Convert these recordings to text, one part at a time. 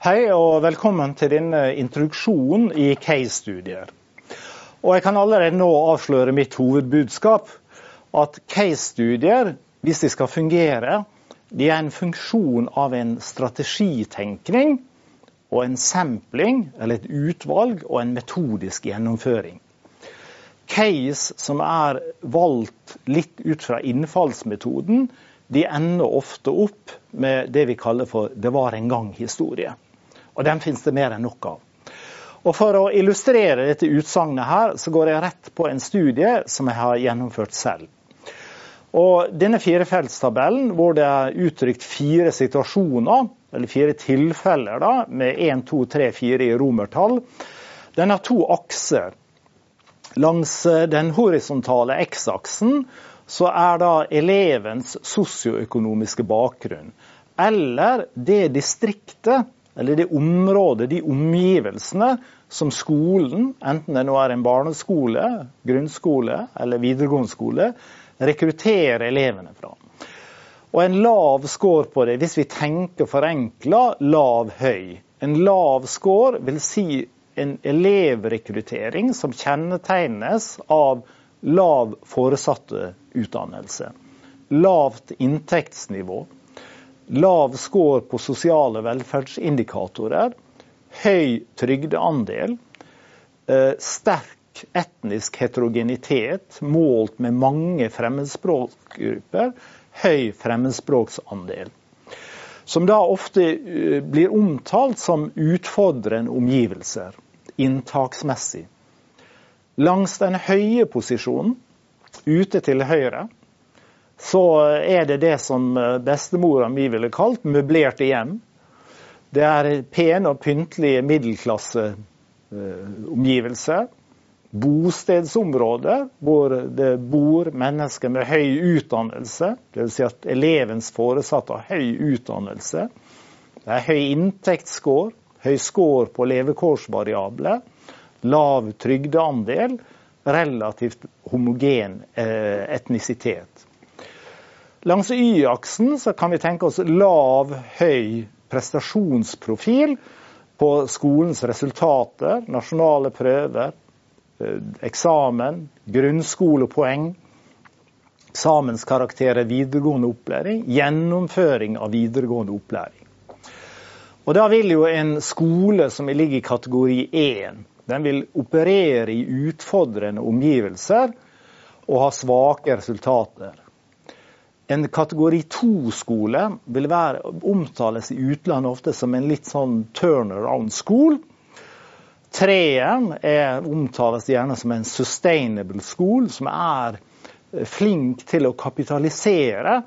Hei og velkommen til denne introduksjonen i case-studier. Og Jeg kan allerede nå avsløre mitt hovedbudskap. At case-studier, hvis de skal fungere, de er en funksjon av en strategitenkning og en sampling, eller et utvalg, og en metodisk gjennomføring. Case som er valgt litt ut fra innfallsmetoden, de ender ofte opp med det vi kaller for 'det var en gang'-historie. Og den finnes det mer enn nok av. Og For å illustrere dette utsagnet her, så går jeg rett på en studie som jeg har gjennomført selv. Og Denne firefeltstabellen, hvor det er uttrykt fire situasjoner, eller fire tilfeller, da, med 1, 2, 3, 4 i romertall, den har to akser. Langs den horisontale X-aksen så er da elevens sosioøkonomiske bakgrunn, eller det distriktet eller det området, de omgivelsene som skolen, enten det nå er en barneskole, grunnskole eller videregående skole, rekrutterer elevene fra. Og en lav score på det, hvis vi tenker forenkla, lav-høy. En lav score vil si en elevrekruttering som kjennetegnes av lav foresatte utdannelse, lavt inntektsnivå, lav score på sosiale velferdsindikatorer, høy trygdeandel, eh, sterk etnisk heterogenitet målt med mange fremmedspråkgrupper, høy fremmedspråksandel. Som da ofte eh, blir omtalt som utfordrende omgivelser inntaksmessig. Langs den høye posisjonen, ute til høyre, så er det det som eh, bestemora mi ville kalt møblerte hjem. Det er pene og pyntelige middelklasseomgivelser. Bostedsområder hvor det bor mennesker med høy utdannelse. Dvs. Si at elevens foresatte har høy utdannelse. Det er høy inntektsscore, høy score på levekårsvariabler, lav trygdeandel, relativt homogen eh, etnisitet. Langs Y-aksen kan vi tenke oss lav, høy prestasjonsprofil på skolens resultater, nasjonale prøver, eh, eksamen, grunnskolepoeng, eksamenskarakterer videregående opplæring, gjennomføring av videregående opplæring. Og Da vil jo en skole som ligger i kategori 1, den vil operere i utfordrende omgivelser og ha svake resultater. En kategori to-skole vil være, omtales i utlandet ofte som en litt sånn turnaround-skole. Treeren er, omtales gjerne som en sustainable school, som er eh, flink til å kapitalisere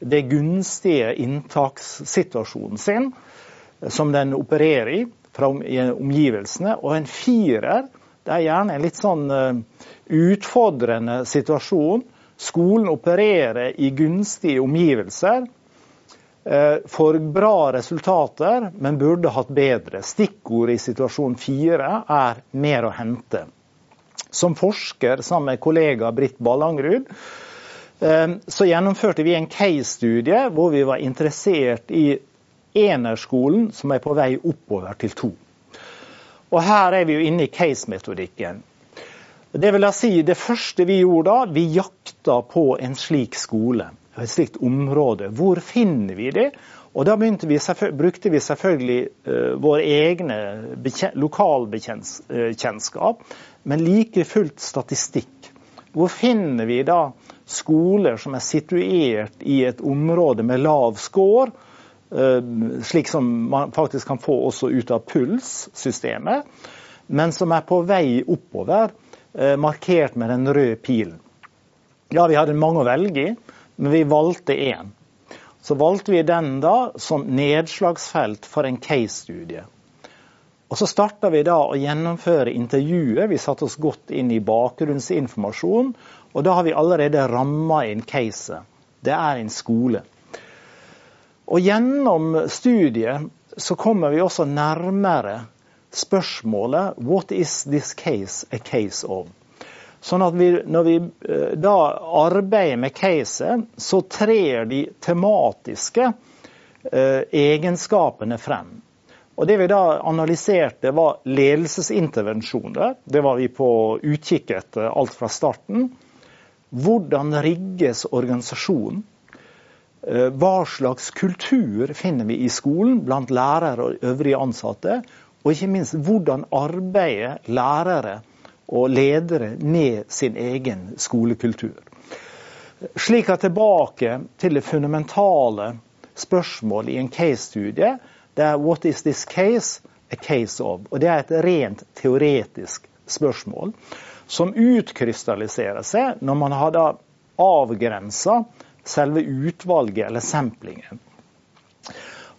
det gunstige inntakssituasjonen sin eh, som den opererer i fra omgivelsene. Og en firer det er gjerne en litt sånn eh, utfordrende situasjon Skolen opererer i gunstige omgivelser. Eh, får bra resultater, men burde hatt bedre. Stikkord i situasjon fire er mer å hente. Som forsker sammen med kollega Britt Ballangrud eh, så gjennomførte vi en case-studie hvor vi var interessert i enerskolen som er på vei oppover til to. Og Her er vi jo inne i case-metodikken. Det vil jeg si, det første vi gjorde da, vi jakta på en slik skole, et slikt område. Hvor finner vi det? Og Da vi, brukte vi selvfølgelig uh, vår egne lokalbekjentskap, men like fullt statistikk. Hvor finner vi da skoler som er situert i et område med lav score, uh, slik som man faktisk kan få også ut av PULS-systemet, men som er på vei oppover? Eh, markert med den røde pilen. Ja, vi hadde mange å velge i, men vi valgte én. Så valgte vi den da som nedslagsfelt for en case-studie. Og Så starta vi da å gjennomføre intervjuet. Vi satte oss godt inn i bakgrunnsinformasjon. Og da har vi allerede ramma inn caset. Det er en skole. Og gjennom studiet så kommer vi også nærmere spørsmålet 'What is this case a case of?' Sånn at vi, Når vi eh, da arbeider med caset, så trer de tematiske eh, egenskapene frem. Og Det vi da analyserte, var ledelsesintervensjoner. Det var vi på utkikk etter alt fra starten. Hvordan rigges organisasjonen? Eh, hva slags kultur finner vi i skolen blant lærere og øvrige ansatte? Og ikke minst, hvordan arbeider lærere og ledere med sin egen skolekultur? Slik at tilbake til det fundamentale spørsmålet i en case-studie det er 'what is this case a case of'? Og Det er et rent teoretisk spørsmål som utkrystalliserer seg når man har avgrensa selve utvalget eller samplingen.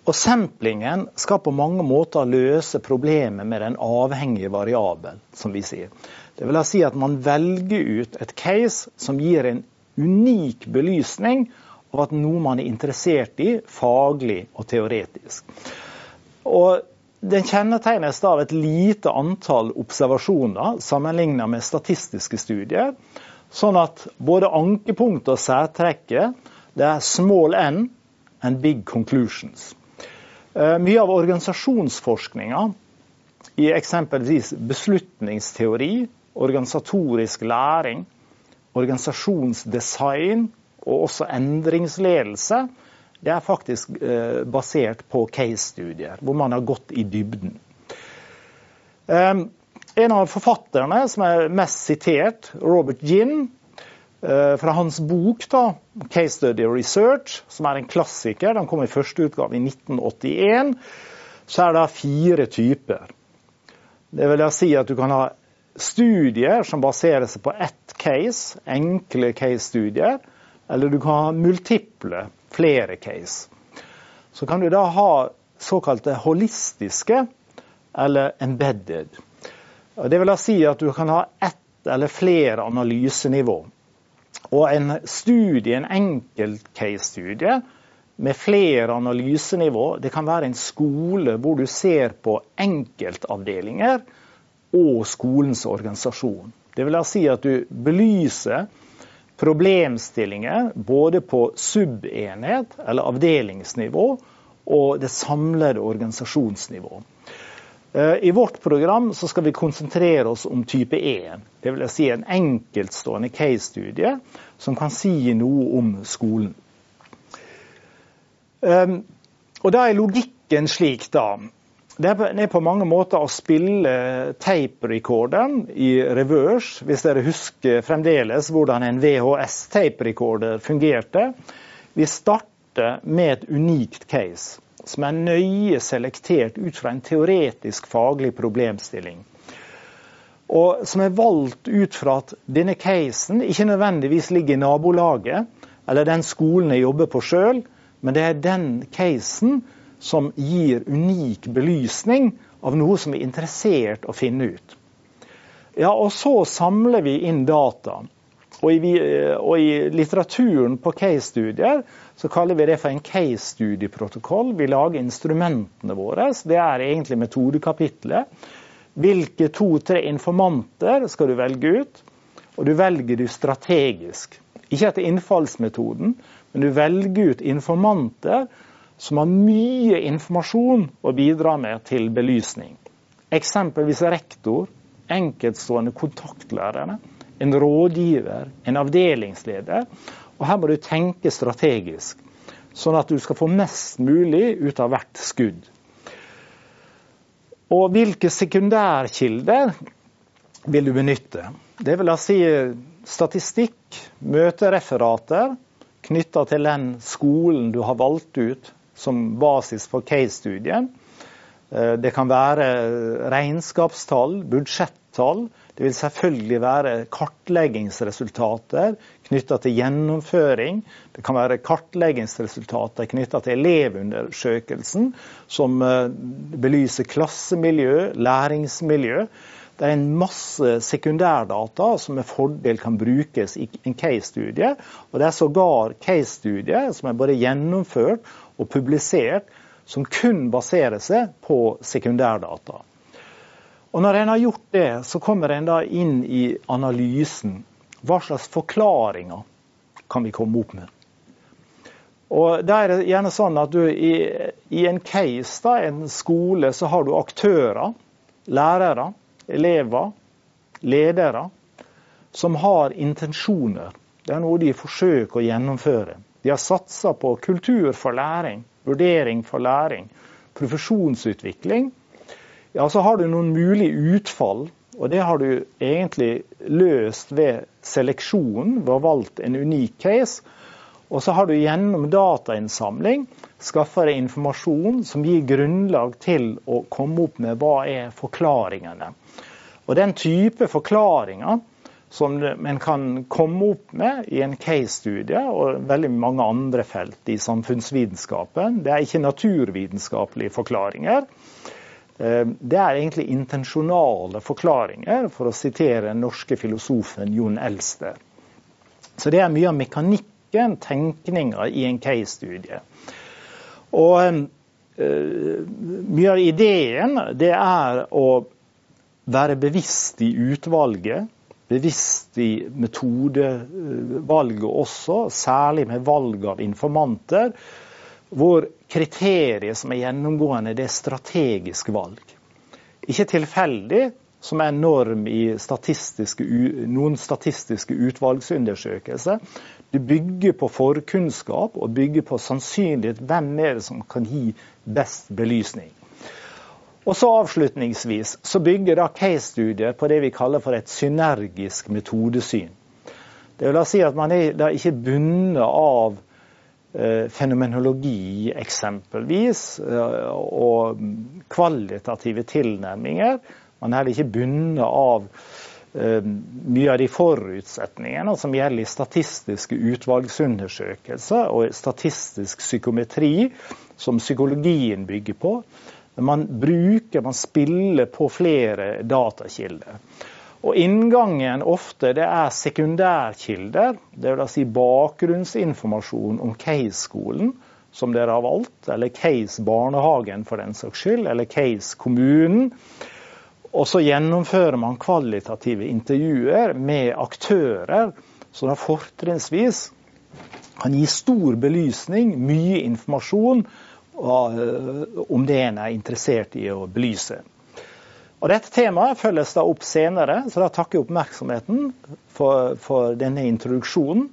Og Samplingen skal på mange måter løse problemet med den avhengige variabel, som vi sier. Det vil si at man velger ut et case som gir en unik belysning av at noe man er interessert i, faglig og teoretisk. Og den kjennetegnes av et lite antall observasjoner sammenlignet med statistiske studier. Sånn at både ankepunktet og særtrekket det er small n and big conclusions. Eh, mye av organisasjonsforskninga i eksempelvis beslutningsteori, organisatorisk læring, organisasjonsdesign og også endringsledelse det er faktisk eh, basert på case-studier, hvor man har gått i dybden. Um, en av forfatterne som er mest sitert, Robert Ginn, fra hans bok da, 'Case Study Research', som er en klassiker, den kom i første utgave i 1981, så er det fire typer. Det vil si at du kan ha studier som baserer seg på ett case, enkle case-studier, eller du kan ha multiple flere case. Så kan du da ha såkalte holistiske eller embedded. Det vil da si at du kan ha ett eller flere analysenivå. Og en studie, en enkeltcase-studie med flere analysenivå, det kan være en skole hvor du ser på enkeltavdelinger og skolens organisasjon. Det vil si at du belyser problemstillinger både på subenhet eller avdelingsnivå og det samlede organisasjonsnivå. Eh, I vårt program skal vi konsentrere oss om type 1, dvs. Si en enkeltstående case-studie som kan si noe om skolen. Eh, og Da er logikken slik da, det er på mange måter å spille tape-rekorderen i reverse, hvis dere husker fremdeles hvordan en VHS-tape-rekorder fungerte. Vi starter med et unikt case, som er nøye selektert ut fra en teoretisk faglig problemstilling. Og som er valgt ut fra at denne casen ikke nødvendigvis ligger i nabolaget eller den skolen jeg jobber på sjøl, men det er den casen som gir unik belysning av noe som er interessert å finne ut. Ja, og Så samler vi inn data. Og i, og i litteraturen på case-studier så kaller vi det for en case-studieprotokoll. Vi lager instrumentene våre. Det er egentlig metodekapitlet. Hvilke to-tre informanter skal du velge ut? Og du velger du strategisk. Ikke etter innfallsmetoden, men du velger ut informanter som har mye informasjon å bidra med til belysning. Eksempelvis rektor, enkeltstående kontaktlærere, en rådgiver, en avdelingsleder. Og her må du tenke strategisk, sånn at du skal få mest mulig ut av hvert skudd. Og hvilke sekundærkilder vil du benytte? Det vil da si statistikk, møtereferater knytta til den skolen du har valgt ut som basis for case-studien. Eh, det kan være regnskapstall, budsjettall. Det vil selvfølgelig være kartleggingsresultater knytta til gjennomføring. Det kan være kartleggingsresultater knytta til elevundersøkelsen, som eh, belyser klassemiljø, læringsmiljø. Det er en masse sekundærdata som med fordel kan brukes i en case-studie. Og det er sågar case-studier som er både gjennomført og publisert som kun baserer seg på sekundærdata. Og Når en har gjort det, så kommer en da inn i analysen. Hva slags forklaringer kan vi komme opp med? Og da er det gjerne sånn at du i, i en case, da, en skole, så har du aktører, lærere, elever, ledere, som har intensjoner. Det er noe de forsøker å gjennomføre. De har satsa på kultur for læring, vurdering for læring, profesjonsutvikling. Ja, så har du noen mulige utfall, og det har du egentlig løst ved seleksjon, ved å ha valgt en unik case. Og så har du gjennom datainnsamling skaffa deg informasjon som gir grunnlag til å komme opp med hva er forklaringene. Og den type forklaringer som man kan komme opp med i en case-studie og veldig mange andre felt i samfunnsvitenskapen, det er ikke naturvitenskapelige forklaringer. Eh, det er egentlig intensjonale forklaringer, for å sitere den norske filosofen Jon Elster. Så det er mye av mekanikken, tenkninga i en case-studie. Og uh, Mye av ideen det er å være bevisst i utvalget, bevisst i metodevalget også, særlig med valg av informanter, hvor kriteriet som er gjennomgående, det er strategisk valg. Ikke tilfeldig, som er norm i statistiske, noen statistiske utvalgsundersøkelser. Du bygger på forkunnskap og bygger på sannsynlighet. Hvem er det som kan gi best belysning? Og så Avslutningsvis så bygger da case-studier på det vi kaller for et synergisk metodesyn. Det vil da si at Man er ikke bundet av fenomenologi, eksempelvis, eh, og kvalitative tilnærminger. Man er ikke bundet av Eh, mye av de forutsetningene som gjelder i statistiske utvalgsundersøkelser og statistisk psykometri, som psykologien bygger på. Man bruker, man spiller på flere datakilder. Og Inngangen ofte det er sekundærkilder, dvs. Si bakgrunnsinformasjon om case-skolen som dere har valgt, eller case-barnehagen for den saks skyld, eller case-kommunen. Og så gjennomfører man kvalitative intervjuer med aktører som da fortrinnsvis kan gi stor belysning, mye informasjon eh, om det en er interessert i å belyse. Og Dette temaet følges da opp senere, så da takker jeg oppmerksomheten for, for denne introduksjonen.